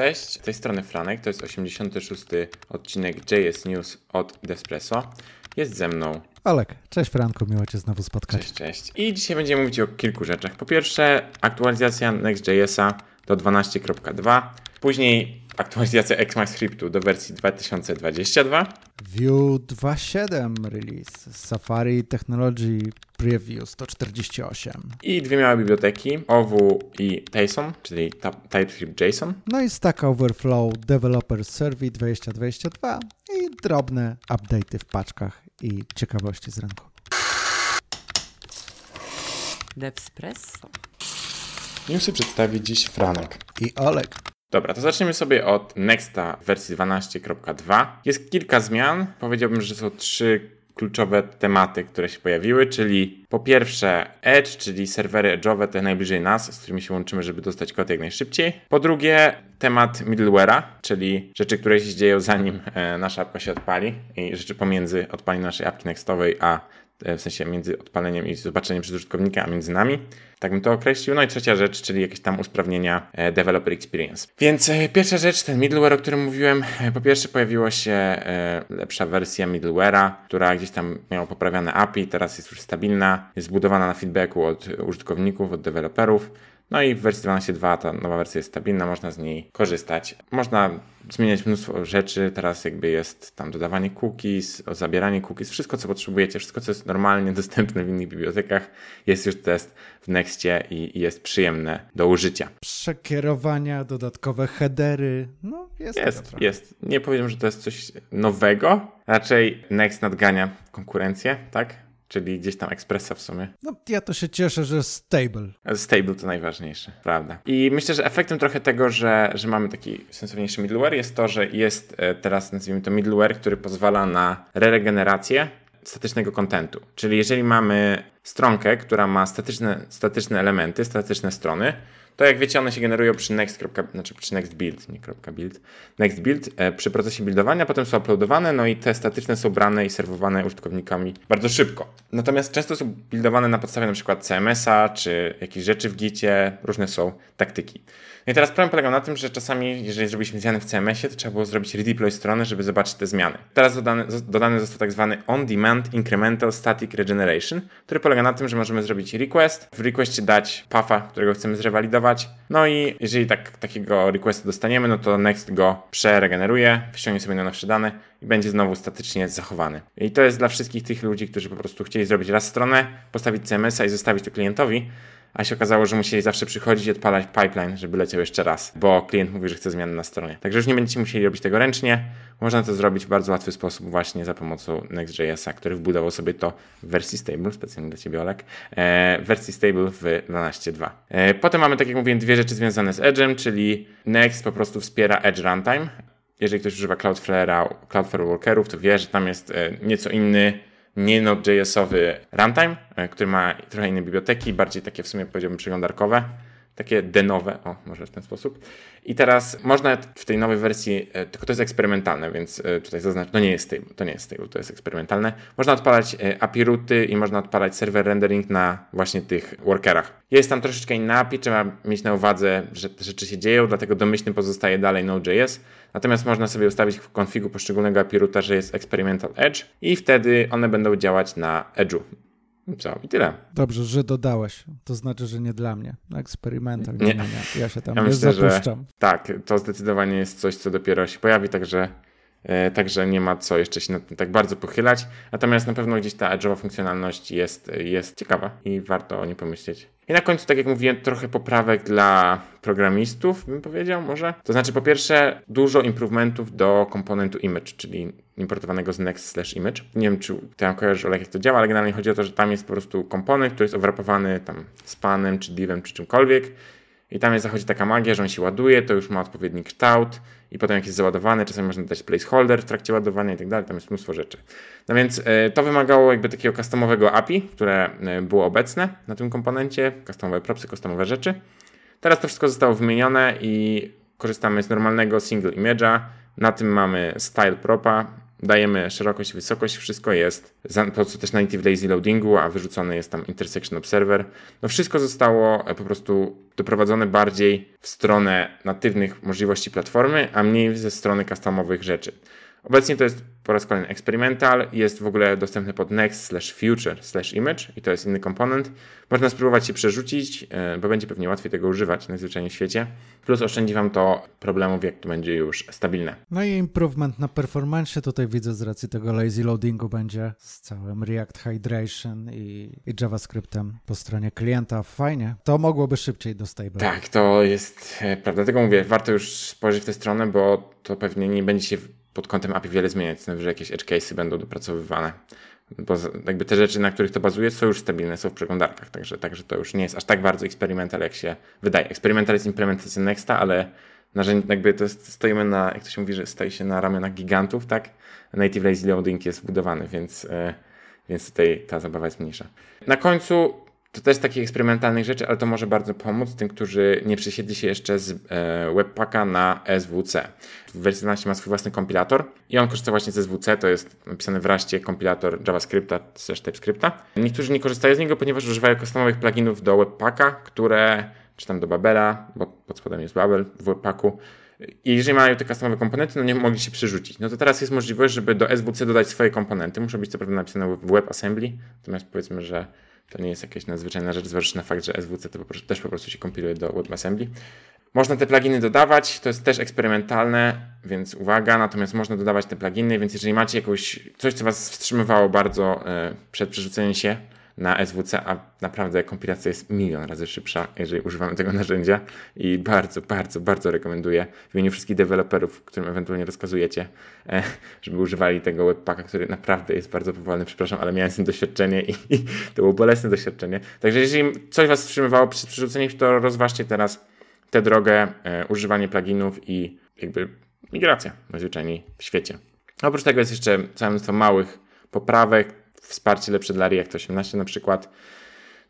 Cześć, z tej strony Franek, to jest 86. odcinek JS News od Despresso. Jest ze mną. Olek, cześć Franku, miło Cię znowu spotkać. Cześć, cześć. I dzisiaj będziemy mówić o kilku rzeczach. Po pierwsze, aktualizacja Next.jsa do 12.2. Później aktualizacja ECMAScriptu do wersji 2022. Vue 2.7 release, Safari Technology Preview 148. I dwie małe biblioteki, OWU i JSON, czyli TypeScript JSON. No i Stack Overflow Developer Survey 2022 i drobne update'y w paczkach i ciekawości z rynku. Devspresso. Newsy przedstawi dziś Franek. I Olek. Dobra, to zaczniemy sobie od Nexta wersji 12.2. Jest kilka zmian. Powiedziałbym, że są trzy kluczowe tematy, które się pojawiły, czyli po pierwsze Edge, czyli serwery edge'owe, te najbliżej nas, z którymi się łączymy, żeby dostać kod jak najszybciej. Po drugie temat middleware'a, czyli rzeczy, które się dzieją zanim e, nasza apka się odpali i rzeczy pomiędzy odpaleniem naszej apki nextowej, a w sensie między odpaleniem i zobaczeniem przez użytkownika, a między nami. Tak bym to określił. No i trzecia rzecz, czyli jakieś tam usprawnienia e, developer experience. Więc pierwsza rzecz, ten middleware, o którym mówiłem. Po pierwsze pojawiła się lepsza wersja middleware'a, która gdzieś tam miała poprawiane API, teraz jest już stabilna, jest zbudowana na feedbacku od użytkowników, od deweloperów. No i w wersji 12.2 ta nowa wersja jest stabilna, można z niej korzystać. Można zmieniać mnóstwo rzeczy, teraz jakby jest tam dodawanie cookies, zabieranie cookies, wszystko co potrzebujecie, wszystko co jest normalnie dostępne w innych bibliotekach jest już test w Nextie i, i jest przyjemne do użycia. Przekierowania, dodatkowe headery, no jest Jest, jest. Nie powiem, że to jest coś nowego, raczej Next nadgania konkurencję, tak? Czyli gdzieś tam ekspresa w sumie. No ja to się cieszę, że stable. Stable to najważniejsze, prawda. I myślę, że efektem trochę tego, że, że mamy taki sensowniejszy middleware jest to, że jest e, teraz nazwijmy to middleware, który pozwala na regenerację statycznego kontentu. Czyli jeżeli mamy stronkę, która ma statyczne, statyczne elementy, statyczne strony, to jak wiecie, one się generują przy next, znaczy przy next build, nie build, next build e, przy procesie buildowania, potem są uploadowane, no i te statyczne są brane i serwowane użytkownikami bardzo szybko. Natomiast często są buildowane na podstawie na przykład CMS-a, czy jakieś rzeczy w gicie, różne są taktyki. No i teraz problem polega na tym, że czasami, jeżeli zrobiliśmy zmiany w CMS-ie, to trzeba było zrobić redeploy strony, żeby zobaczyć te zmiany. Teraz dodany, dodany został tak zwany On-Demand Incremental Static Regeneration, który polega na tym, że możemy zrobić request, w requestie dać puffa, którego chcemy zrewalidować, no i jeżeli tak, takiego requesta dostaniemy, no to Next go przeregeneruje, wciągnie sobie na nowsze dane i będzie znowu statycznie zachowany. I to jest dla wszystkich tych ludzi, którzy po prostu chcieli zrobić raz stronę, postawić CMS-a i zostawić to klientowi, a się okazało, że musieli zawsze przychodzić i odpalać pipeline, żeby leciał jeszcze raz, bo klient mówi, że chce zmiany na stronie. Także już nie będziecie musieli robić tego ręcznie. Można to zrobić w bardzo łatwy sposób właśnie za pomocą Next.jsa, który wbudował sobie to w wersji stable, specjalnie dla Ciebie Olek, e, w wersji stable w 12.2. E, potem mamy, tak jak mówiłem, dwie rzeczy związane z Edge'em, czyli Next po prostu wspiera Edge Runtime. Jeżeli ktoś używa Cloudflare'a, Cloudflare Workerów, to wie, że tam jest e, nieco inny nie Node.jsowy runtime, e, który ma trochę inne biblioteki, bardziej takie w sumie powiedziałbym przeglądarkowe, takie denowe, o może w ten sposób. I teraz można w tej nowej wersji, e, tylko to jest eksperymentalne, więc e, tutaj zaznaczę, to nie jest stable, to nie jest stable, to jest eksperymentalne. Można odpalać API rooty i można odpalać server rendering na właśnie tych workerach. Jest tam troszeczkę inna API, trzeba mieć na uwadze, że te rzeczy się dzieją, dlatego domyślny pozostaje dalej Node.js, Natomiast można sobie ustawić w konfigu poszczególnego API że jest Experimental Edge i wtedy one będą działać na Edge'u. Co? I tyle. Dobrze, że dodałeś. To znaczy, że nie dla mnie. Experimental. Nie. nie, nie. Ja się tam ja nie myślę, zapuszczam. Że, tak, to zdecydowanie jest coś, co dopiero się pojawi, także E, także nie ma co jeszcze się nad tym tak bardzo pochylać. Natomiast na pewno gdzieś ta edge'owa funkcjonalność jest, jest ciekawa i warto o niej pomyśleć. I na końcu, tak jak mówiłem, trochę poprawek dla programistów, bym powiedział może. To znaczy, po pierwsze, dużo improvementów do komponentu image, czyli importowanego z next slash image. Nie wiem, czy tam kojarzysz, jak to działa, ale generalnie chodzi o to, że tam jest po prostu komponent, który jest owrapowany tam panem, czy divem, czy czymkolwiek i tam jest, zachodzi taka magia, że on się ładuje, to już ma odpowiedni kształt i potem jak jest załadowany, czasami można dać placeholder w trakcie ładowania i tak dalej, tam jest mnóstwo rzeczy. No więc e, to wymagało jakby takiego customowego API, które e, było obecne na tym komponencie, customowe propsy, customowe rzeczy. Teraz to wszystko zostało wymienione i korzystamy z normalnego single image'a. Na tym mamy style propa, dajemy szerokość, wysokość, wszystko jest po prostu też na native lazy loadingu, a wyrzucony jest tam intersection observer. No wszystko zostało e, po prostu doprowadzone bardziej w stronę natywnych możliwości platformy, a mniej ze strony customowych rzeczy. Obecnie to jest po raz kolejny experimental, jest w ogóle dostępny pod next slash future slash image i to jest inny komponent. Można spróbować się przerzucić, e, bo będzie pewnie łatwiej tego używać najzwyczajniej w świecie. Plus oszczędzi Wam to problemów, jak to będzie już stabilne. No i improvement na performance tutaj widzę z racji tego lazy loadingu będzie z całym React Hydration i, i JavaScriptem po stronie klienta. Fajnie. To mogłoby szybciej do stable. Tak, to jest e, prawda. Dlatego mówię, warto już spojrzeć w tę stronę, bo to pewnie nie będzie się pod kątem API wiele zmieniać, że jakieś edge cases będą dopracowywane. Bo jakby te rzeczy, na których to bazuje, są już stabilne, są w przeglądarkach, także, także to już nie jest aż tak bardzo eksperymental, jak się wydaje. Eksperymental jest implementacją Nexta, ale narzędzie, jakby to jest, stoimy na, jak to się mówi, że stoi się na ramionach gigantów, tak? Native Lazy Loading jest wbudowany, więc, yy, więc tutaj ta zabawa jest mniejsza. Na końcu to też takich eksperymentalnych rzeczy, ale to może bardzo pomóc tym, którzy nie przesiedli się jeszcze z e, Webpacka na SWC. W wersji 12 ma swój własny kompilator i on korzysta właśnie z SWC, to jest napisany w raście kompilator JavaScripta slash TypeScripta. Niektórzy nie korzystają z niego, ponieważ używają customowych pluginów do Webpacka, które, czy tam do Babela, bo pod spodem jest Babel w Webpacku, i jeżeli mają te customowe komponenty, no nie mogli się przerzucić. No to teraz jest możliwość, żeby do SWC dodać swoje komponenty. Muszą być co prawda napisane w WebAssembly, natomiast powiedzmy, że to nie jest jakaś nadzwyczajna rzecz, zważywszy na fakt, że SWC to po prostu, też po prostu się kompiluje do WebAssembly. Można te pluginy dodawać, to jest też eksperymentalne, więc uwaga, natomiast można dodawać te pluginy, więc jeżeli macie jakąś, coś, co Was wstrzymywało bardzo y, przed przerzuceniem się, na SWC, a naprawdę kompilacja jest milion razy szybsza, jeżeli używamy tego narzędzia i bardzo, bardzo, bardzo rekomenduję w imieniu wszystkich deweloperów, którym ewentualnie rozkazujecie, e, żeby używali tego webpacka, który naprawdę jest bardzo powolny, przepraszam, ale miałem z tym doświadczenie i, i to było bolesne doświadczenie. Także jeżeli coś Was wstrzymywało przed przerzuceniem, to rozważcie teraz tę drogę, e, używanie pluginów i jakby migracja najzwyczajniej w świecie. Oprócz tego jest jeszcze całe mnóstwo małych poprawek, wsparcie lepsze dla React 18 na przykład.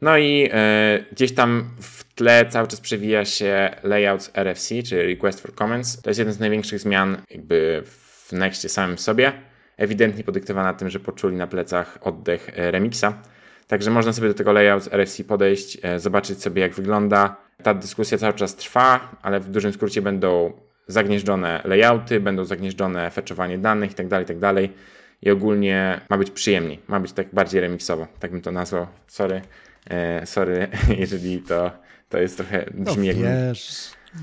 No i e, gdzieś tam w tle cały czas przewija się layouts RFC, czyli Request for Comments. To jest jeden z największych zmian jakby w Nextie samym sobie. Ewidentnie podyktowana tym, że poczuli na plecach oddech e, Remixa. Także można sobie do tego layouts RFC podejść, e, zobaczyć sobie jak wygląda. Ta dyskusja cały czas trwa, ale w dużym skrócie będą zagnieżdżone layouty, będą zagnieżdżone fetchowanie danych itd., tak itd. I ogólnie ma być przyjemniej, ma być tak bardziej remixowo, tak bym to nazwał. Sorry, e, sorry, jeżeli to, to jest trochę brzmi no, jakbym,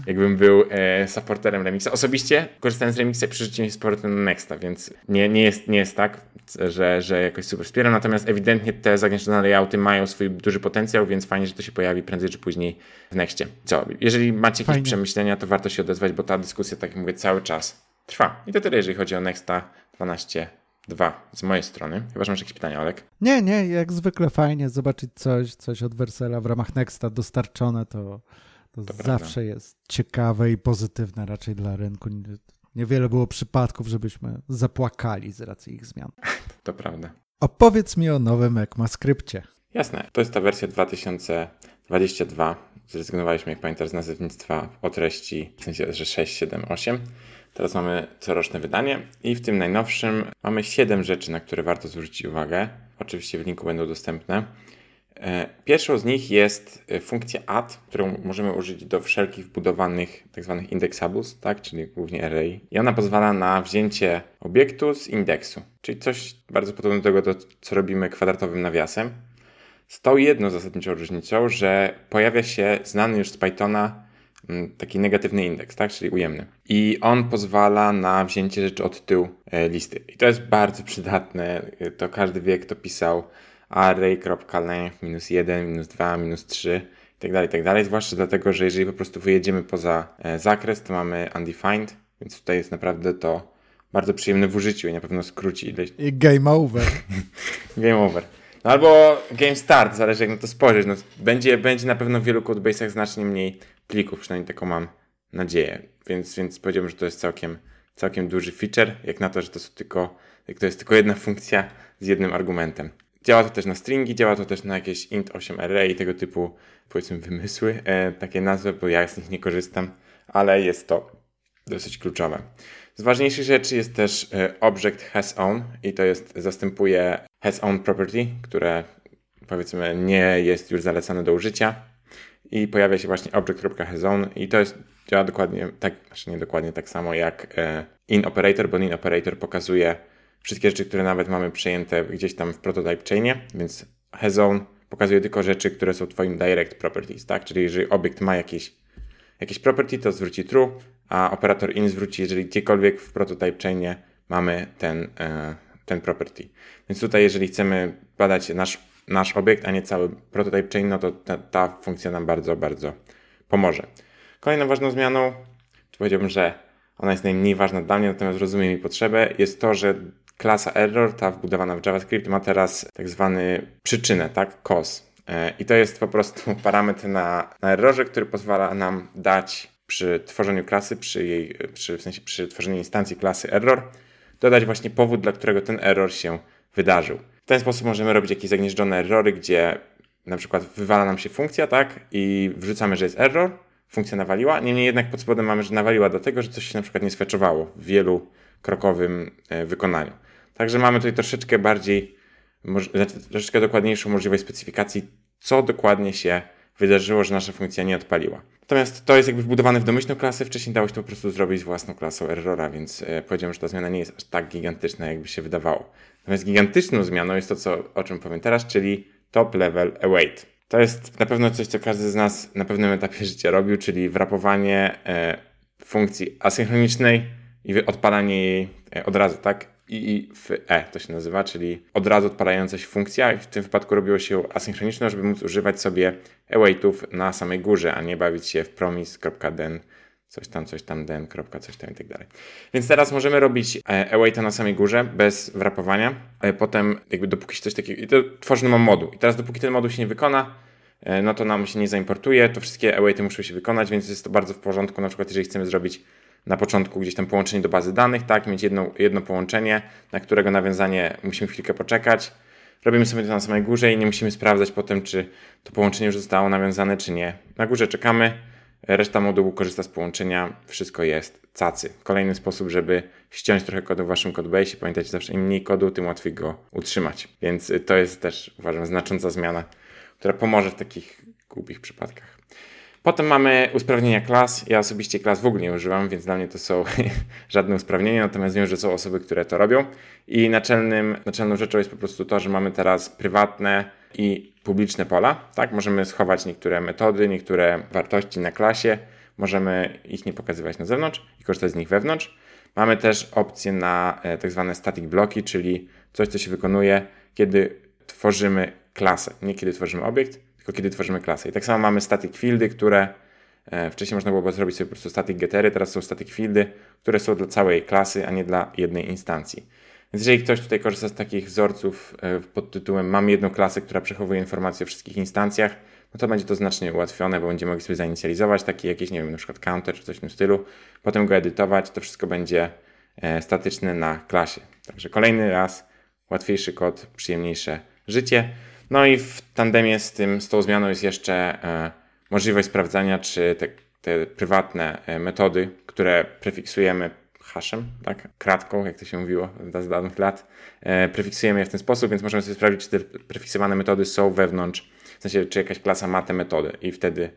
jakbym był e, supporterem remixa. Osobiście korzystając z remixa przerzuciłem się z powrotem na Nexta, więc nie, nie, jest, nie jest tak, że, że jakoś super wspieram, natomiast ewidentnie te zagęszczone layouty mają swój duży potencjał, więc fajnie, że to się pojawi prędzej czy później w Nexcie. Co, jeżeli macie jakieś fajnie. przemyślenia, to warto się odezwać, bo ta dyskusja, tak jak mówię, cały czas trwa. I to tyle, jeżeli chodzi o Nexta 12 dwa z mojej strony. Chyba, że masz jakieś pytania, Olek? Nie, nie, jak zwykle fajnie zobaczyć coś, coś od Versela w ramach Nexta dostarczone, to, to, to zawsze prawda. jest ciekawe i pozytywne raczej dla rynku. Niewiele było przypadków, żebyśmy zapłakali z racji ich zmian. To prawda. Opowiedz mi o nowym ECMAScriptie. Jasne, to jest ta wersja 2022. Zrezygnowaliśmy, jak pamiętasz, z nazewnictwa o treści, w sensie, że 6, 7, 8. Teraz mamy coroczne wydanie i w tym najnowszym mamy 7 rzeczy, na które warto zwrócić uwagę. Oczywiście w linku będą dostępne. E, pierwszą z nich jest e, funkcja add, którą możemy użyć do wszelkich wbudowanych tzw. Tak indexables, tak, czyli głównie array. I ona pozwala na wzięcie obiektu z indeksu, czyli coś bardzo podobnego do tego, co robimy kwadratowym nawiasem. Z tą jedną zasadniczą różnicą, że pojawia się znany już z Pythona taki negatywny indeks, tak? czyli ujemny. I on pozwala na wzięcie rzeczy od tyłu e, listy. I to jest bardzo przydatne. To każdy wie, kto pisał array.length minus 1, minus 2, minus 3 itd., tak itd. Zwłaszcza dlatego, że jeżeli po prostu wyjedziemy poza e, zakres, to mamy undefined, więc tutaj jest naprawdę to bardzo przyjemne w użyciu i na pewno skróci ileś... I game over. game over. No albo game start, zależy jak na to spojrzeć. No, będzie, będzie na pewno w wielu codebase'ach znacznie mniej plików, przynajmniej taką mam nadzieję. Więc, więc powiedziałbym, że to jest całkiem, całkiem duży feature, jak na to, że to, są tylko, to jest tylko jedna funkcja z jednym argumentem. Działa to też na stringi, działa to też na jakieś int8 array i tego typu, powiedzmy, wymysły, e, takie nazwy, bo ja z nich nie korzystam, ale jest to dosyć kluczowe. Z ważniejszych rzeczy jest też e, object has own i to jest, zastępuje has own property, które powiedzmy nie jest już zalecane do użycia i pojawia się właśnie object.hasown i to jest działa dokładnie tak, znaczy nie dokładnie tak samo jak e, in operator, bo in operator pokazuje wszystkie rzeczy, które nawet mamy przejęte gdzieś tam w prototype chainie, więc hasown pokazuje tylko rzeczy, które są twoim direct properties, tak? Czyli jeżeli obiekt ma jakieś, jakieś property, to zwróci true, a operator in zwróci, jeżeli gdziekolwiek w prototype chainie mamy ten, e, ten property. Więc tutaj, jeżeli chcemy badać nasz, nasz obiekt, a nie cały prototype chain, no to ta, ta funkcja nam bardzo, bardzo pomoże. Kolejną ważną zmianą, powiedziałbym, że ona jest najmniej ważna dla mnie, natomiast rozumiem jej potrzebę, jest to, że klasa error, ta wbudowana w JavaScript, ma teraz tak zwany przyczynę, tak? cause. I to jest po prostu parametr na, na errorze, który pozwala nam dać przy tworzeniu klasy, przy jej, przy, w sensie przy tworzeniu instancji klasy error, dodać właśnie powód, dla którego ten error się wydarzył. W ten sposób możemy robić jakieś zagnieżdżone errory, gdzie na przykład wywala nam się funkcja, tak? I wrzucamy, że jest error, funkcja nawaliła. Niemniej jednak pod spodem mamy, że nawaliła dlatego, że coś się na przykład nie sweczowało w wielu krokowym e, wykonaniu. Także mamy tutaj troszeczkę bardziej, znaczy troszeczkę dokładniejszą możliwość specyfikacji, co dokładnie się wydarzyło, że nasza funkcja nie odpaliła. Natomiast to jest jakby wbudowane w domyślną klasę, wcześniej dało się to po prostu zrobić z własną klasą errora, więc e, powiedziałem, że ta zmiana nie jest aż tak gigantyczna, jakby się wydawało. Natomiast gigantyczną zmianą jest to, co, o czym powiem teraz, czyli top level await. To jest na pewno coś, co każdy z nas na pewnym etapie życia robił, czyli wrapowanie e, funkcji asynchronicznej i odpalanie jej e, od razu, tak? i w E to się nazywa, czyli od razu odpalająca się funkcja i w tym wypadku robiło się asynchroniczne, żeby móc używać sobie awaitów na samej górze, a nie bawić się w promise.den coś tam, coś tam, kropka, coś tam i tak dalej. Więc teraz możemy robić e, awaita na samej górze bez wrapowania. E, potem jakby dopóki się coś takiego, i to tworzy nam moduł. I teraz dopóki ten moduł się nie wykona, e, no to nam się nie zaimportuje, to wszystkie awaity muszą się wykonać, więc jest to bardzo w porządku, na przykład jeżeli chcemy zrobić na początku gdzieś tam połączenie do bazy danych, tak, mieć jedno, jedno połączenie, na którego nawiązanie musimy chwilkę poczekać. Robimy sobie to na samej górze i nie musimy sprawdzać potem, czy to połączenie już zostało nawiązane, czy nie. Na górze czekamy, reszta modułu korzysta z połączenia, wszystko jest cacy. Kolejny sposób, żeby ściąć trochę kodu w waszym codebase. Pamiętajcie, zawsze im mniej kodu, tym łatwiej go utrzymać. Więc to jest też, uważam, znacząca zmiana, która pomoże w takich głupich przypadkach. Potem mamy usprawnienia klas. Ja osobiście klas w ogóle nie używam, więc dla mnie to są żadne usprawnienia, natomiast wiem, że są osoby, które to robią. I naczelnym, naczelną rzeczą jest po prostu to, że mamy teraz prywatne i publiczne pola. Tak, możemy schować niektóre metody, niektóre wartości na klasie, możemy ich nie pokazywać na zewnątrz i korzystać z nich wewnątrz. Mamy też opcję na e, tak zwane static bloki, czyli coś, co się wykonuje, kiedy tworzymy klasę, nie kiedy tworzymy obiekt, tylko kiedy tworzymy klasę. I tak samo mamy static fieldy, które e, wcześniej można było zrobić sobie po prostu static gettery, teraz są static fieldy, które są dla całej klasy, a nie dla jednej instancji. Więc jeżeli ktoś tutaj korzysta z takich wzorców e, pod tytułem mam jedną klasę, która przechowuje informacje o wszystkich instancjach, no to będzie to znacznie ułatwione, bo będziemy mogli sobie zainicjalizować taki jakiś, nie wiem, na przykład counter czy coś w tym stylu, potem go edytować, to wszystko będzie e, statyczne na klasie. Także kolejny raz łatwiejszy kod, przyjemniejsze życie. No i w tandemie z, tym, z tą zmianą jest jeszcze e, możliwość sprawdzania, czy te, te prywatne metody, które prefiksujemy hashem, tak, kratką, jak to się mówiło z dawnych lat, e, prefiksujemy je w ten sposób, więc możemy sobie sprawdzić, czy te prefiksowane metody są wewnątrz, w sensie, czy jakaś klasa ma te metody i wtedy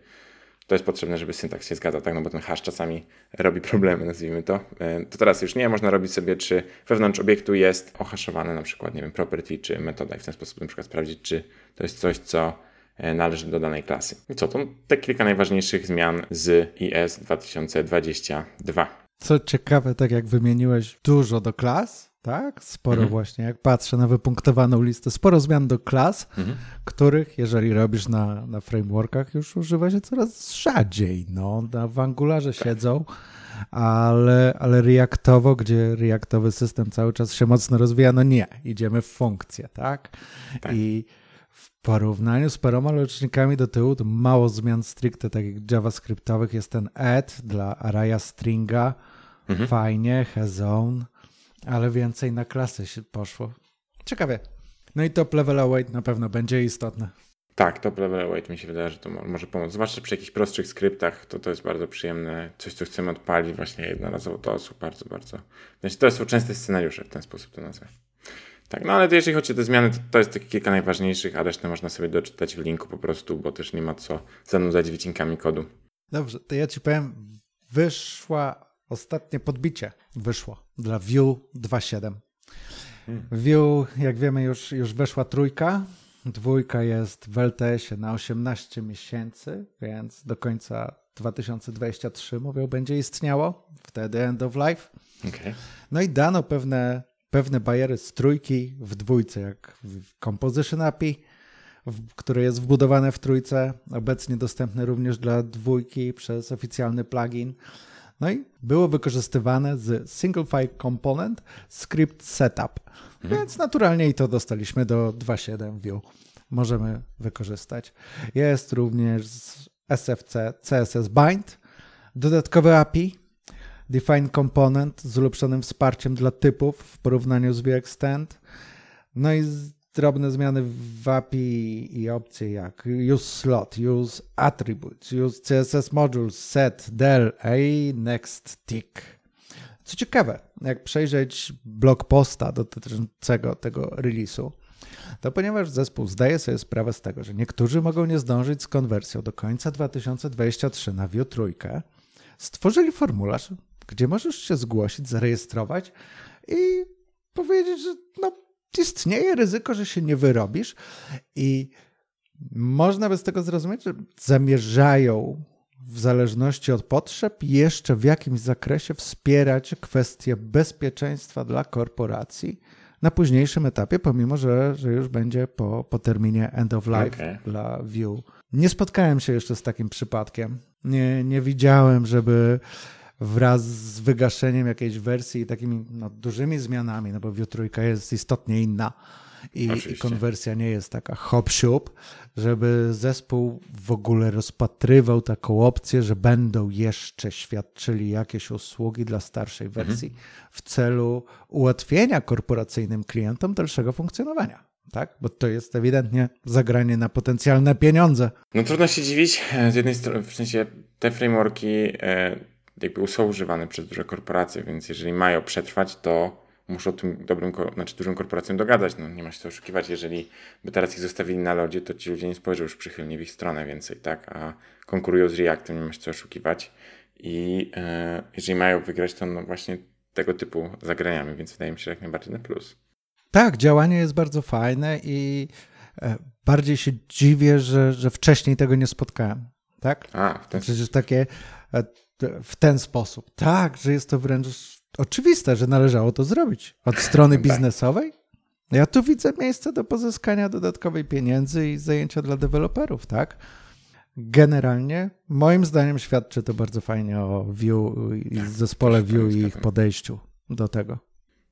to jest potrzebne, żeby syntaks się zgadzał, tak? No bo ten hash czasami robi problemy, nazwijmy to. E, to teraz już nie, można robić sobie, czy wewnątrz obiektu jest ohaszowane na przykład, nie wiem, property czy metoda i w ten sposób na przykład sprawdzić, czy to jest coś, co e, należy do danej klasy. I co, to te kilka najważniejszych zmian z IS 2022. Co ciekawe, tak jak wymieniłeś dużo do klas, tak? Sporo mhm. właśnie, jak patrzę na wypunktowaną listę, sporo zmian do klas, mhm. których, jeżeli robisz na, na frameworkach, już używa się coraz rzadziej. No, na, w Angularze tak. siedzą, ale, ale Reactowo, gdzie Reactowy system cały czas się mocno rozwija, no nie, idziemy w funkcję, tak? tak. I porównaniu z paroma rocznikami do tyłu, to mało zmian stricte takich javascriptowych jest ten add dla arraya stringa, mhm. fajnie, own, ale więcej na klasę się poszło. Ciekawie. No i top level await na pewno będzie istotne. Tak, top level await mi się wydaje, że to może pomóc. Zwłaszcza przy jakichś prostszych skryptach, to to jest bardzo przyjemne. Coś, co chcemy odpalić właśnie jednorazowo, to osób bardzo, bardzo. Znaczy, to są częste scenariusze, w ten sposób to nazwę. Tak, no ale to jeżeli chodzi o te zmiany, to, to jest takie kilka najważniejszych, a resztę można sobie doczytać w linku po prostu, bo też nie ma co zanudzać wycinkami kodu. Dobrze, to ja ci powiem, wyszła ostatnie podbicie, wyszło dla Vue 2.7. Hmm. Vue, jak wiemy, już, już weszła trójka, dwójka jest w LTS-ie na 18 miesięcy, więc do końca 2023, mówią, będzie istniało, wtedy end of life. Okay. No i dano pewne pewne bariery z trójki w dwójce, jak Composition API, które jest wbudowane w trójce, obecnie dostępne również dla dwójki przez oficjalny plugin. No i było wykorzystywane z Single File Component Script Setup, mhm. więc naturalnie i to dostaliśmy do 2.7 View. Możemy wykorzystać. Jest również SFC CSS Bind, dodatkowe API, Define Component z ulepszonym wsparciem dla typów w porównaniu z VExtend. No i drobne zmiany w API i opcje jak use slot, use attributes, use CSS modules, set, del i next tick. Co ciekawe, jak przejrzeć blog posta dotyczącego tego release'u, to ponieważ zespół zdaje sobie sprawę z tego, że niektórzy mogą nie zdążyć z konwersją do końca 2023 na Vue trójkę, stworzyli formularz, gdzie możesz się zgłosić, zarejestrować i powiedzieć, że no, istnieje ryzyko, że się nie wyrobisz i można by z tego zrozumieć, że zamierzają w zależności od potrzeb jeszcze w jakimś zakresie wspierać kwestie bezpieczeństwa dla korporacji na późniejszym etapie, pomimo że, że już będzie po, po terminie end of life okay. dla View. Nie spotkałem się jeszcze z takim przypadkiem. Nie, nie widziałem, żeby wraz z wygaszeniem jakiejś wersji i takimi no, dużymi zmianami, no bo Vue trójka jest istotnie inna i, i konwersja nie jest taka hop żeby zespół w ogóle rozpatrywał taką opcję, że będą jeszcze świadczyli jakieś usługi dla starszej mhm. wersji mhm. w celu ułatwienia korporacyjnym klientom dalszego funkcjonowania tak? Bo to jest ewidentnie zagranie na potencjalne pieniądze. No trudno się dziwić. Z jednej strony, w sensie te frameworki e, jakby są używane przez duże korporacje, więc jeżeli mają przetrwać, to muszą tym dobrym, znaczy dużym korporacjom dogadać. No, nie ma się co oszukiwać. Jeżeli by teraz ich zostawili na lodzie, to ci ludzie nie spojrzą już przychylnie w ich stronę więcej, tak? A konkurują z Reactem, nie ma się co oszukiwać. I e, jeżeli mają wygrać, to no właśnie tego typu zagraniami, więc wydaje mi się, że jak najbardziej na plus. Tak, działanie jest bardzo fajne i e, bardziej się dziwię, że, że wcześniej tego nie spotkałem. Tak? A, w ten Przecież takie e, w ten sposób. Tak, że jest to wręcz oczywiste, że należało to zrobić. Od strony tak. biznesowej ja tu widzę miejsce do pozyskania dodatkowej pieniędzy i zajęcia dla deweloperów, tak? Generalnie, moim zdaniem, świadczy to bardzo fajnie o Vue i tak, zespole Vue i ich podejściu do tego.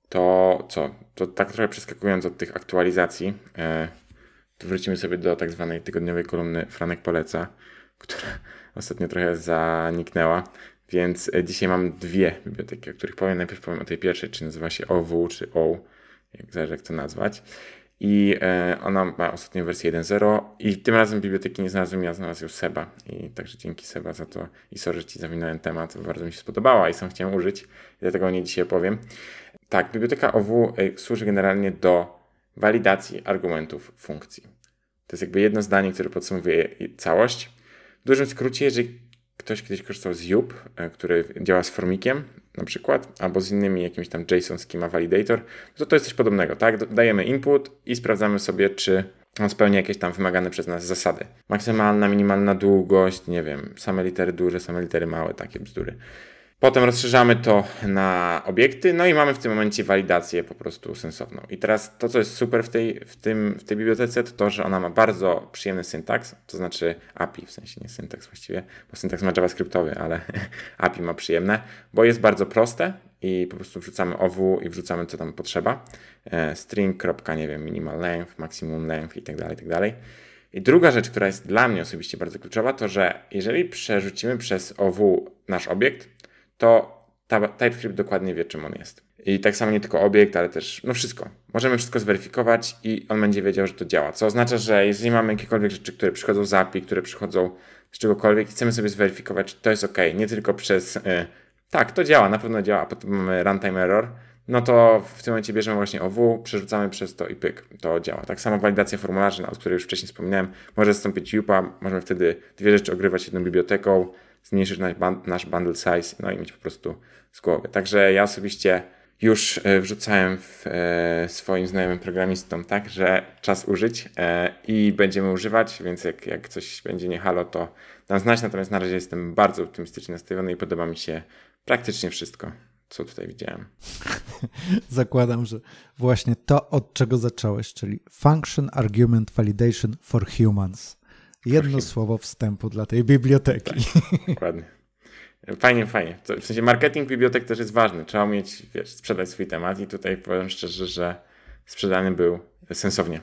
To co? To tak trochę przeskakując od tych aktualizacji, e, wrócimy sobie do tak zwanej tygodniowej kolumny Franek Poleca, która ostatnio trochę zaniknęła. Więc e, dzisiaj mam dwie biblioteki, o których powiem. Najpierw powiem o tej pierwszej, czy nazywa się OW, czy O, jak zależy jak to nazwać. I e, ona ma ostatnią wersję 1.0 i tym razem biblioteki nie znalazłem, ja znalazł ją Seba. I także dzięki Seba za to i sorry, że ci zawinąłem temat, bardzo mi się spodobała i sam chciałem użyć, dlatego o niej dzisiaj opowiem. Tak, biblioteka OW e, służy generalnie do walidacji argumentów funkcji. To jest jakby jedno zdanie, które podsumowuje całość. Dużym skrócie, jeżeli ktoś kiedyś korzystał z Yup, e, który działa z formikiem na przykład, albo z innymi jakimś tam JSON Schema Validator, to to jest coś podobnego, tak? Dajemy input i sprawdzamy sobie, czy on spełnia jakieś tam wymagane przez nas zasady. Maksymalna, minimalna długość, nie wiem, same litery duże, same litery małe, takie bzdury. Potem rozszerzamy to na obiekty, no i mamy w tym momencie walidację po prostu sensowną. I teraz to, co jest super w tej, w tym, w tej bibliotece, to to, że ona ma bardzo przyjemny syntaks, to znaczy API, w sensie nie syntaks właściwie, bo syntaks ma javascriptowy, ale API ma przyjemne, bo jest bardzo proste i po prostu wrzucamy OW i wrzucamy co tam potrzeba. E, string, kropka, nie wiem, minimal length, maximum length i tak dalej, i tak dalej. I druga rzecz, która jest dla mnie osobiście bardzo kluczowa, to że jeżeli przerzucimy przez OW nasz obiekt, to TypeScript dokładnie wie, czym on jest. I tak samo nie tylko obiekt, ale też no wszystko. Możemy wszystko zweryfikować i on będzie wiedział, że to działa. Co oznacza, że jeżeli mamy jakiekolwiek rzeczy, które przychodzą z API, które przychodzą z czegokolwiek, chcemy sobie zweryfikować, czy to jest ok, nie tylko przez y, tak, to działa, na pewno działa, a potem mamy runtime error, no to w tym momencie bierzemy właśnie OW, przerzucamy przez to i pyk, to działa. Tak samo walidacja formularzy, o której już wcześniej wspominałem, może zastąpić UPA, możemy wtedy dwie rzeczy ogrywać jedną biblioteką, zmniejszyć nasz bundle size, no i mieć po prostu z głowy. Także ja osobiście już e, wrzucałem w e, swoim znajomym programistom tak, że czas użyć e, i będziemy używać, więc jak, jak coś będzie nie halo, to dam znać. Natomiast na razie jestem bardzo optymistycznie nastawiony i podoba mi się praktycznie wszystko, co tutaj widziałem. Zakładam, że właśnie to, od czego zacząłeś, czyli Function Argument Validation for Humans. Jedno słowo wstępu dla tej biblioteki. Tak, dokładnie. Fajnie, fajnie. w sensie marketing bibliotek też jest ważny. Trzeba umieć wiesz, sprzedać swój temat i tutaj powiem szczerze, że sprzedany był sensownie.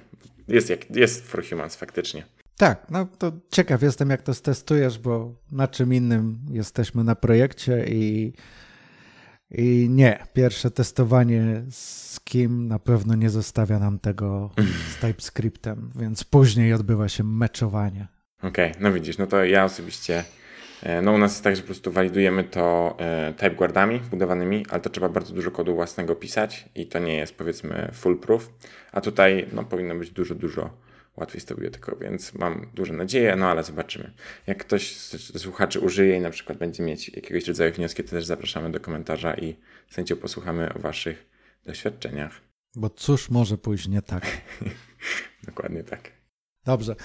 Jest, jak, jest for humans faktycznie. Tak, no to ciekaw jestem, jak to stestujesz, bo na czym innym jesteśmy na projekcie i, i nie, pierwsze testowanie z kim na pewno nie zostawia nam tego z TypeScriptem, więc później odbywa się meczowanie. Okej, okay, no widzisz, no to ja osobiście E, no u nas jest tak, że po prostu walidujemy to e, typeguardami budowanymi, ale to trzeba bardzo dużo kodu własnego pisać i to nie jest powiedzmy foolproof, a tutaj no, powinno być dużo, dużo łatwiej z tą biblioteką, więc mam duże nadzieje, no ale zobaczymy. Jak ktoś z słuchaczy użyje i na przykład będzie mieć jakiegoś rodzaju wnioski, to też zapraszamy do komentarza i z chęcią posłuchamy o waszych doświadczeniach. Bo cóż może pójść nie tak? Dokładnie tak. Dobrze.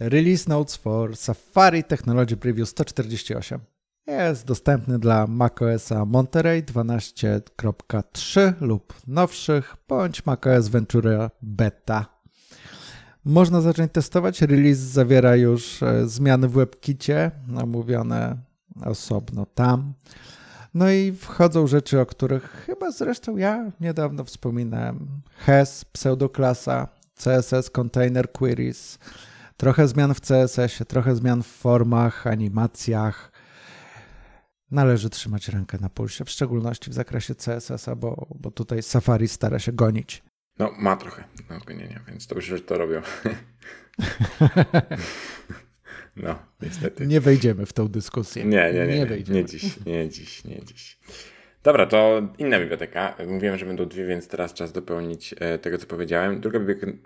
Release Notes for Safari Technology Preview 148 jest dostępny dla macOSa Monterey 12.3 lub nowszych, bądź macOS Ventura Beta. Można zacząć testować. Release zawiera już e, zmiany w WebKicie, omówione osobno tam. No i wchodzą rzeczy, o których chyba zresztą ja niedawno wspominałem. HES, pseudoklasa, CSS Container Queries, Trochę zmian w CSS-ie, trochę zmian w formach, animacjach. Należy trzymać rękę na pulsie, w szczególności w zakresie CSS-a, bo, bo tutaj Safari stara się gonić. No, ma trochę no, gonienia, więc dobrze, że to robią. no, niestety. Nie wejdziemy w tą dyskusję. Nie, nie, nie. Nie, nie, nie dziś, nie dziś, nie dziś. Dobra, to inna biblioteka. Mówiłem, że będą dwie, więc teraz czas dopełnić e, tego, co powiedziałem. Druga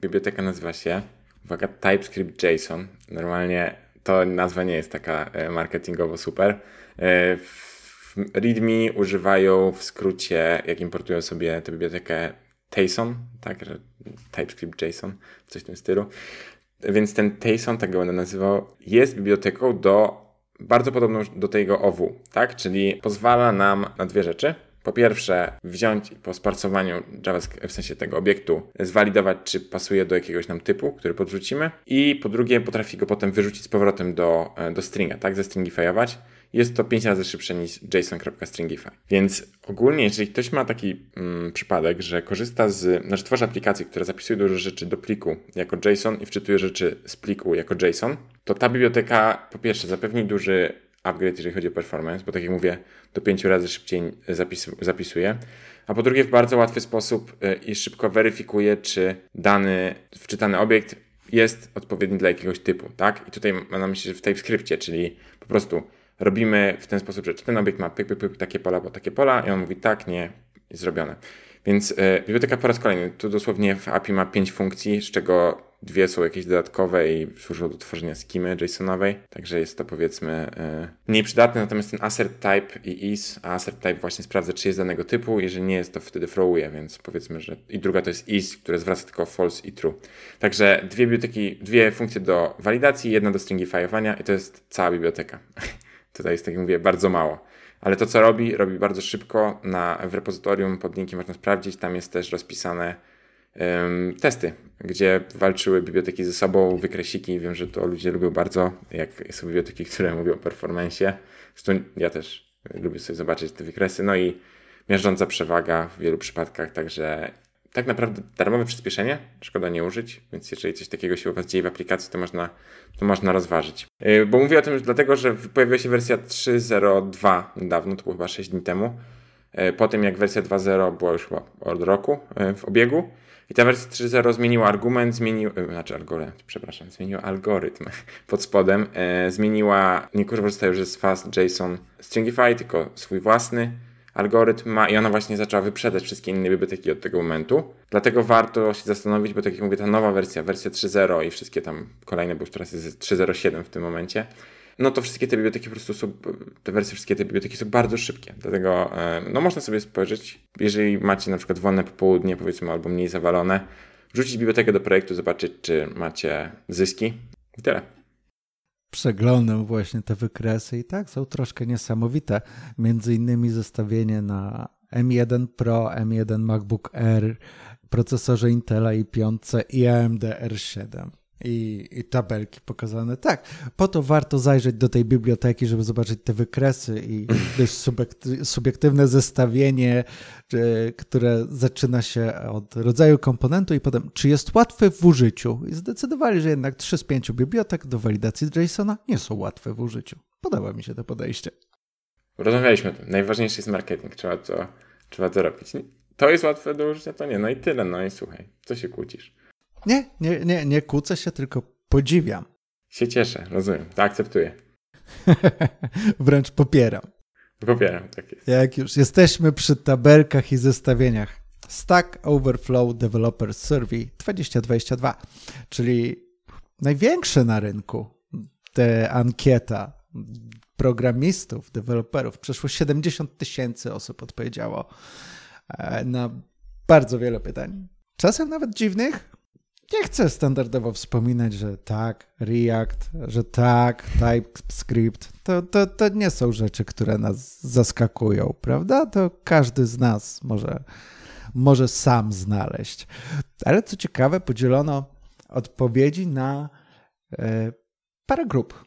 biblioteka nazywa się uwaga, TypeScript JSON. Normalnie to nazwa nie jest taka e, marketingowo super. E, w README używają w skrócie, jak importują sobie tę bibliotekę JSON, tak, że TypeScript JSON, coś w tym stylu. Więc ten JSON, tak go będę nazywał, jest biblioteką do bardzo podobną do tego OW, tak? Czyli pozwala nam na dwie rzeczy. Po pierwsze, wziąć po sparsowaniu JavaScript, w sensie tego obiektu, zwalidować, czy pasuje do jakiegoś nam typu, który podrzucimy. I po drugie, potrafi go potem wyrzucić z powrotem do, e, do stringa, tak? Zestringifyować. Jest to 5 razy szybsze niż JSON.stringify. Więc ogólnie, jeżeli ktoś ma taki mm, przypadek, że korzysta z, znaczy tworzy aplikację, która zapisuje dużo rzeczy do pliku jako JSON i wczytuje rzeczy z pliku jako JSON, to ta biblioteka po pierwsze zapewni duży upgrade, jeżeli chodzi o performance, bo tak jak mówię, do 5 razy szybciej zapis, zapisuje. A po drugie, w bardzo łatwy sposób e, i szybko weryfikuje, czy dany wczytany obiekt jest odpowiedni dla jakiegoś typu, tak? I tutaj mam na myśli, że w TypeScriptie, czyli po prostu robimy w ten sposób, że ten obiekt ma pyk, pyk, pyk, takie pola, bo takie pola i on mówi tak, nie, zrobione. Więc e, biblioteka po raz kolejny, tu dosłownie w API ma 5 funkcji, z czego Dwie są jakieś dodatkowe i służą do tworzenia skimy JSONowej, także jest to powiedzmy yy, mniej przydatne, natomiast ten assert type i is, a assert type właśnie sprawdza, czy jest danego typu, jeżeli nie jest, to wtedy throwuje, więc powiedzmy, że i druga to jest is, które zwraca tylko false i true. Także dwie biblioteki, dwie funkcje do walidacji, jedna do stringifyowania i to jest cała biblioteka. Tutaj jest, tak jak mówię, bardzo mało. Ale to, co robi, robi bardzo szybko. Na, w repozytorium pod linkiem można sprawdzić. Tam jest też rozpisane testy, gdzie walczyły biblioteki ze sobą, wykresiki. Wiem, że to ludzie lubią bardzo, jak są biblioteki, które mówią o performance. Zresztą ja też lubię sobie zobaczyć te wykresy. No i miażdżąca przewaga w wielu przypadkach, także tak naprawdę darmowe przyspieszenie, szkoda nie użyć, więc jeżeli coś takiego się u Was dzieje w aplikacji, to można, to można rozważyć. Yy, bo mówię o tym dlatego, że pojawiła się wersja 3.02 niedawno, to było chyba 6 dni temu, yy, po tym jak wersja 2.0 była już od roku yy, w obiegu. I ta wersja 3.0 zmieniła argument, zmienił, znaczy algorytm, przepraszam, zmieniła algorytm pod spodem, zmieniła, nie korzysta już z fast JSON Stringify, tylko swój własny, algorytm ma i ona właśnie zaczęła wyprzedać wszystkie inne biblioteki od tego momentu. Dlatego warto się zastanowić, bo tak jak mówię, ta nowa wersja, wersja 3.0 i wszystkie tam kolejne, bo już teraz jest 3.07 w tym momencie, no to wszystkie te biblioteki po prostu są, te wersje, wszystkie te biblioteki są bardzo szybkie. Dlatego, e, no można sobie spojrzeć, jeżeli macie na przykład wolne popołudnie, powiedzmy, albo mniej zawalone, wrzucić bibliotekę do projektu, zobaczyć, czy macie zyski i tyle przeglądam właśnie te wykresy i tak, są troszkę niesamowite. Między innymi zestawienie na M1 Pro, M1 MacBook Air, procesorze Intela i5 i AMD R7 i, i tabelki pokazane. Tak, po to warto zajrzeć do tej biblioteki, żeby zobaczyć te wykresy i dość subiektywne zestawienie, które zaczyna się od rodzaju komponentu i potem, czy jest łatwe w użyciu. I zdecydowali, że jednak 3 z 5 bibliotek do walidacji JSONa nie są łatwe w użyciu. Podoba mi się to podejście. Rozmawialiśmy o tym. Najważniejszy jest marketing. Trzeba to, trzeba to robić. To jest łatwe do użycia, to nie. No i tyle. No i słuchaj, co się kłócisz? Nie, nie, nie, nie kłócę się, tylko podziwiam. Się cieszę, rozumiem, to akceptuję. Wręcz popieram. Popieram, tak jest. Jak już jesteśmy przy tabelkach i zestawieniach. Stack Overflow Developer Survey 2022, czyli największe na rynku te ankieta programistów, deweloperów. Przeszło 70 tysięcy osób odpowiedziało e, na bardzo wiele pytań. Czasem nawet dziwnych, nie chcę standardowo wspominać, że tak, React, że tak, TypeScript, to, to, to nie są rzeczy, które nas zaskakują, prawda? To każdy z nas może, może sam znaleźć. Ale co ciekawe, podzielono odpowiedzi na e, parę grup.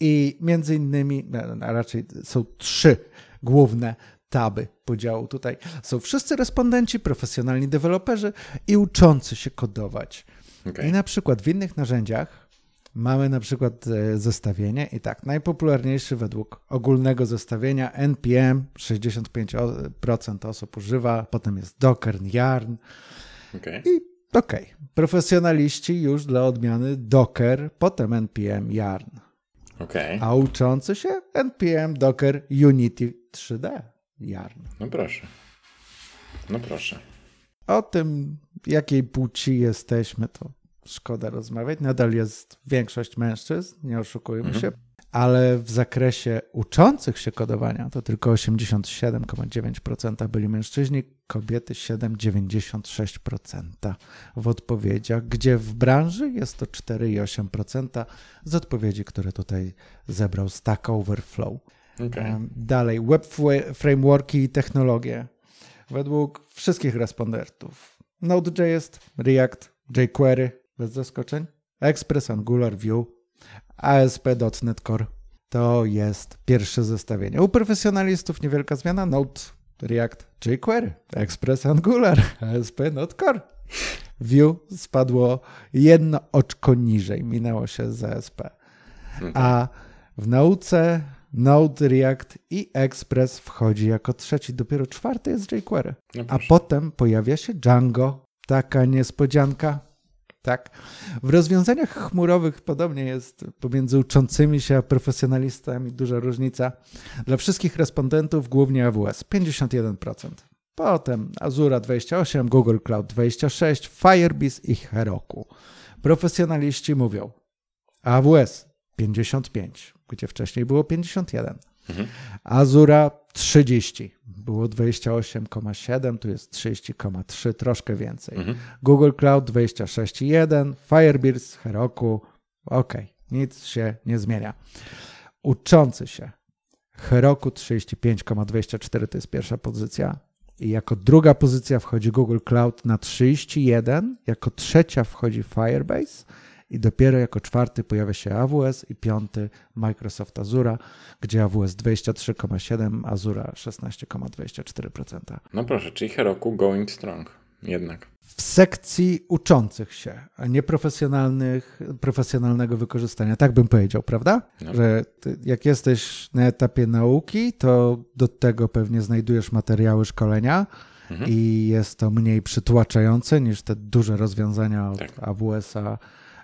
I między innymi, a raczej są trzy główne taby podziału tutaj. Są wszyscy respondenci, profesjonalni deweloperzy i uczący się kodować. Okay. I na przykład w innych narzędziach mamy na przykład e, zestawienie i tak, najpopularniejszy według ogólnego zestawienia NPM 65% osób używa, potem jest Docker, Yarn okay. i okej, okay. profesjonaliści już dla odmiany Docker, potem NPM, Yarn. Okay. A uczący się NPM, Docker, Unity 3D. Jarn. No proszę. No proszę. O tym, jakiej płci jesteśmy, to szkoda rozmawiać. Nadal jest większość mężczyzn, nie oszukujmy mhm. się, ale w zakresie uczących się kodowania to tylko 87,9% byli mężczyźni, kobiety 7,96% w odpowiedziach, gdzie w branży jest to 4,8% z odpowiedzi, które tutaj zebrał Stack Overflow. Okay. Dalej, web frameworki i technologie. Według wszystkich respondentów. Node.js, React, jQuery, bez zaskoczeń, Express, Angular, Vue, ASP.NET Core. To jest pierwsze zestawienie. U profesjonalistów niewielka zmiana. Node, React, jQuery, Express, Angular, ASP.NET Core. Vue spadło jedno oczko niżej, minęło się z ASP. Okay. A w nauce Node, React i Express wchodzi jako trzeci. Dopiero czwarty jest jQuery. No A potem pojawia się Django. Taka niespodzianka. Tak. W rozwiązaniach chmurowych podobnie jest pomiędzy uczącymi się a profesjonalistami duża różnica. Dla wszystkich respondentów głównie AWS 51%. Potem Azura 28, Google Cloud 26, Firebase i Heroku. Profesjonaliści mówią AWS 55, gdzie wcześniej było 51. Mhm. Azura 30, było 28,7, tu jest 30,3, troszkę więcej. Mhm. Google Cloud 26,1, Firebase, Heroku, ok, nic się nie zmienia. Uczący się Heroku 35,24 to jest pierwsza pozycja. I jako druga pozycja wchodzi Google Cloud na 31, jako trzecia wchodzi Firebase, i dopiero jako czwarty pojawia się AWS i piąty Microsoft Azura, gdzie AWS 23,7, Azura 16,24%. No proszę, czyli Heroku going strong. jednak. W sekcji uczących się, a nie profesjonalnych, profesjonalnego wykorzystania. Tak bym powiedział, prawda? No. Że jak jesteś na etapie nauki, to do tego pewnie znajdujesz materiały szkolenia mhm. i jest to mniej przytłaczające niż te duże rozwiązania od tak. AWS-a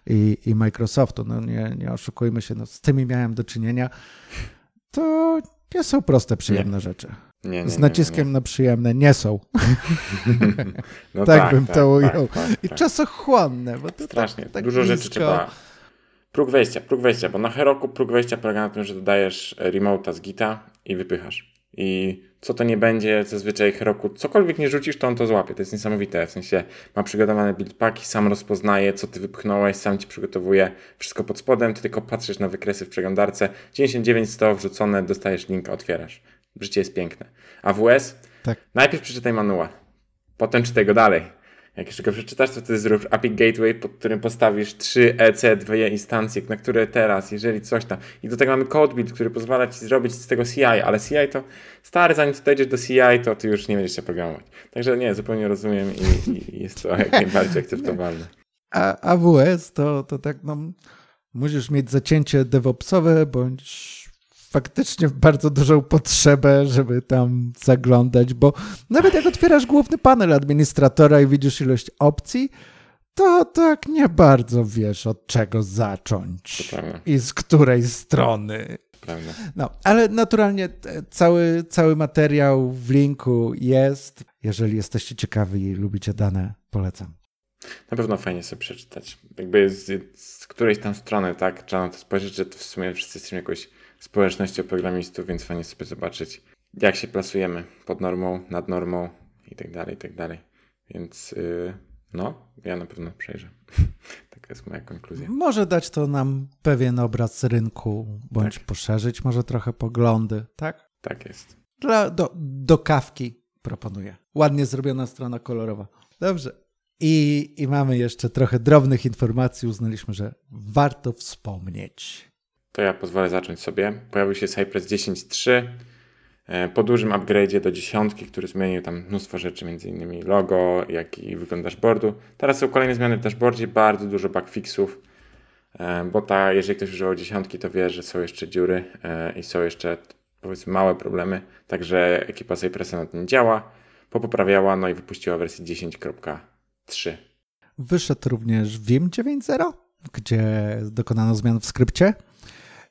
i, i Microsoftu. No nie, nie oszukujmy się, no z tymi miałem do czynienia. To nie są proste, przyjemne nie. rzeczy. Nie, nie, z naciskiem na przyjemne nie są. No tak, tak, bym tak, to ujął. Tak, tak, I tak. czasochłonne. Bo to Strasznie. Tak Dużo blisko. rzeczy trzeba. Próg wejścia, próg wejścia, bo na Heroku próg wejścia polega na tym, że dodajesz remota z Gita i wypychasz. I co to nie będzie, zazwyczaj Heroku, cokolwiek nie rzucisz, to on to złapie. To jest niesamowite. W sensie ma przygotowane buildpacki, sam rozpoznaje, co ty wypchnąłeś, sam ci przygotowuje wszystko pod spodem, ty tylko patrzysz na wykresy w przeglądarce. 99 100 wrzucone, dostajesz linka, otwierasz. Życie jest piękne. AWS? Tak. Najpierw przeczytaj manual, potem czytaj go dalej. Jak jeszcze go przeczytasz, to wtedy zrób API Gateway, pod którym postawisz 3 EC, dwie instancje, na które teraz, jeżeli coś tam. I do tego mamy code build, który pozwala ci zrobić z tego CI, ale CI to stary, zanim dojdziesz do CI, to ty już nie będziesz się programować. Także nie, zupełnie rozumiem i, i jest to jak najbardziej akceptowalne. A AWS to, to tak, no, musisz mieć zacięcie DevOpsowe bądź faktycznie bardzo dużą potrzebę, żeby tam zaglądać, bo nawet jak otwierasz główny panel administratora i widzisz ilość opcji, to tak nie bardzo wiesz od czego zacząć i z której strony. No, ale naturalnie cały, cały materiał w linku jest. Jeżeli jesteście ciekawi i lubicie dane, polecam. Na pewno fajnie sobie przeczytać. Jakby z, z którejś tam strony, tak? Trzeba na to spojrzeć, że to w sumie wszyscy jesteśmy jakoś społecznością programistów, więc fajnie sobie zobaczyć, jak się plasujemy pod normą, nad normą i tak dalej, i tak dalej. Więc yy, no, ja na pewno przejrzę. Taka jest moja konkluzja. Może dać to nam pewien obraz rynku, bądź tak. poszerzyć może trochę poglądy, tak? Tak jest. Dla, do, do kawki proponuję. Ładnie zrobiona strona kolorowa. Dobrze. I, I mamy jeszcze trochę drobnych informacji. Uznaliśmy, że warto wspomnieć to ja pozwolę zacząć sobie. Pojawił się Cypress 10.3 e, po dużym upgrade'zie do dziesiątki, który zmienił tam mnóstwo rzeczy, m.in. logo, jak i wygląd dashboardu. Teraz są kolejne zmiany w dashboardzie, bardzo dużo bugfixów, e, bo ta, jeżeli ktoś używał dziesiątki, to wie, że są jeszcze dziury e, i są jeszcze powiedzmy małe problemy, także ekipa Cypressa nad tym działa, popoprawiała, no i wypuściła wersję 10.3. Wyszedł również Vim 9.0, gdzie dokonano zmian w skrypcie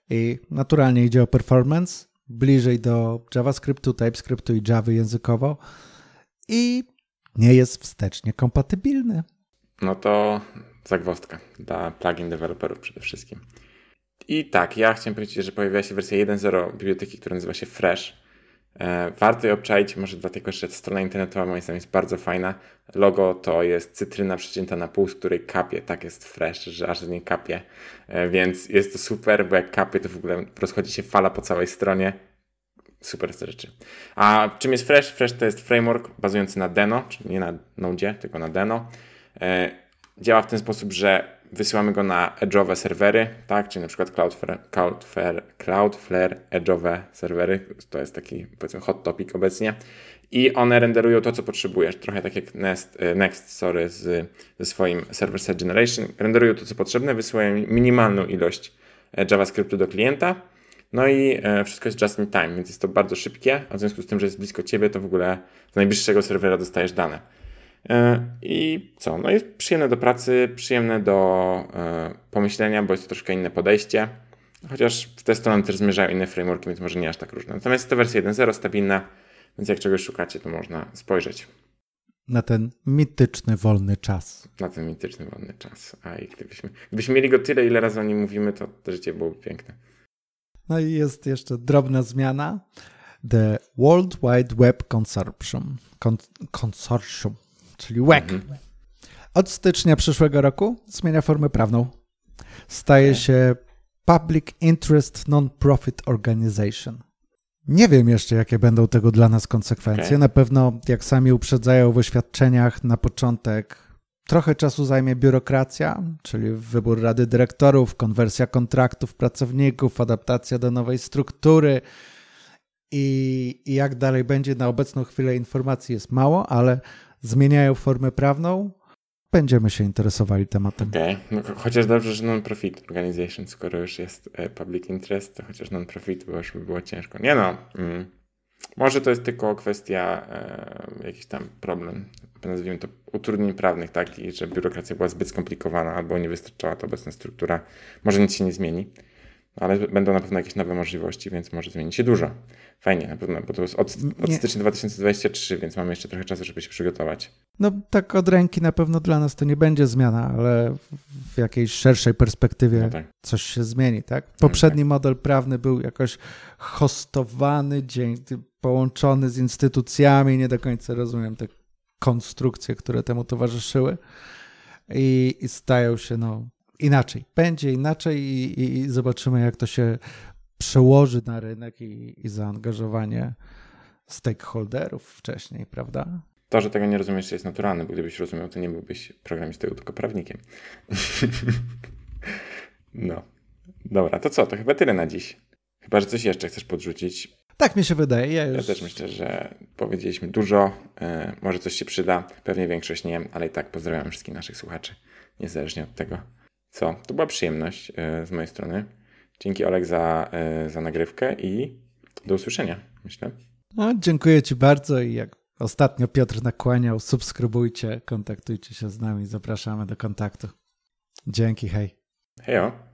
i naturalnie idzie o performance, bliżej do JavaScriptu, TypeScriptu i Java językowo i nie jest wstecznie kompatybilny. No to zagwostka dla plugin deweloperów przede wszystkim. I tak, ja chciałem powiedzieć, że pojawiła się wersja 1.0 biblioteki, która nazywa się Fresh. E, warto je obczaić, może dlatego, że strona internetowa moim zdaniem jest bardzo fajna. Logo to jest cytryna przecięta na pół, z której kapie. Tak jest fresh, że aż nie kapie. E, więc jest to super, bo jak kapie, to w ogóle rozchodzi się fala po całej stronie. Super te rzeczy. A czym jest Fresh? Fresh to jest framework bazujący na Deno, czyli nie na Node, tylko na Deno. E, działa w ten sposób, że wysyłamy go na edge'owe serwery, tak, czyli na przykład Cloudflare, Cloudflare, Cloudflare edge'owe serwery, to jest taki powiedzmy hot topic obecnie. I one renderują to, co potrzebujesz, trochę tak jak Next, e, Next sorry, z, ze swoim server side generation, renderują to, co potrzebne, wysyłają minimalną ilość e, JavaScriptu do klienta, no i e, wszystko jest just in time, więc jest to bardzo szybkie, a w związku z tym, że jest blisko ciebie, to w ogóle z najbliższego serwera dostajesz dane. E, I co? No jest przyjemne do pracy, przyjemne do e, pomyślenia, bo jest to troszkę inne podejście. Chociaż w tę stronę też zmierzają inne frameworki, więc może nie aż tak różne. Natomiast to wersja 1.0 stabilna, więc jak czegoś szukacie, to można spojrzeć. Na ten mityczny wolny czas. Na ten mityczny wolny czas. A i gdybyśmy, gdybyśmy mieli go tyle, ile razy o nim mówimy, to, to życie byłoby piękne. No i jest jeszcze drobna zmiana. The World Wide Web Consortium. Con Consortium czyli WEC. Mhm. Od stycznia przyszłego roku zmienia formę prawną. Staje okay. się Public Interest Non-Profit Organization. Nie wiem jeszcze, jakie będą tego dla nas konsekwencje. Okay. Na pewno, jak sami uprzedzają w oświadczeniach, na początek trochę czasu zajmie biurokracja, czyli wybór rady dyrektorów, konwersja kontraktów pracowników, adaptacja do nowej struktury. I, I jak dalej będzie, na obecną chwilę informacji jest mało, ale zmieniają formę prawną, będziemy się interesowali tematem. Okej, okay. no, chociaż dobrze, że non-profit organization, skoro już jest e, public interest, to chociaż non-profit, bo już by było ciężko. Nie no, mm, może to jest tylko kwestia, e, jakiś tam problem, nazwijmy to utrudnień prawnych, tak, i że biurokracja była zbyt skomplikowana albo nie wystarczała ta obecna struktura. Może nic się nie zmieni, ale będą na pewno jakieś nowe możliwości, więc może zmienić się dużo. Fajnie, na pewno, bo to jest od, od stycznia 2023, więc mamy jeszcze trochę czasu, żeby się przygotować. No tak od ręki na pewno dla nas to nie będzie zmiana, ale w jakiejś szerszej perspektywie no tak. coś się zmieni, tak? Poprzedni okay. model prawny był jakoś hostowany, połączony z instytucjami, nie do końca rozumiem te konstrukcje, które temu towarzyszyły i, i stają się no, inaczej. Będzie inaczej i, i, i zobaczymy, jak to się przełoży na rynek i, i zaangażowanie stakeholderów wcześniej, prawda? To, że tego nie rozumiesz, jest naturalne, bo gdybyś rozumiał, to nie byłbyś programistą, tylko prawnikiem. no. Dobra, to co? To chyba tyle na dziś. Chyba, że coś jeszcze chcesz podrzucić. Tak mi się wydaje. Ja, już... ja też myślę, że powiedzieliśmy dużo. Yy, może coś się przyda. Pewnie większość nie, ale i tak pozdrawiam wszystkich naszych słuchaczy. Niezależnie od tego, co. To była przyjemność yy, z mojej strony. Dzięki Olek za, yy, za nagrywkę i do usłyszenia, myślę. No, dziękuję Ci bardzo i jak ostatnio Piotr nakłaniał, subskrybujcie, kontaktujcie się z nami, zapraszamy do kontaktu. Dzięki, hej. Hejo.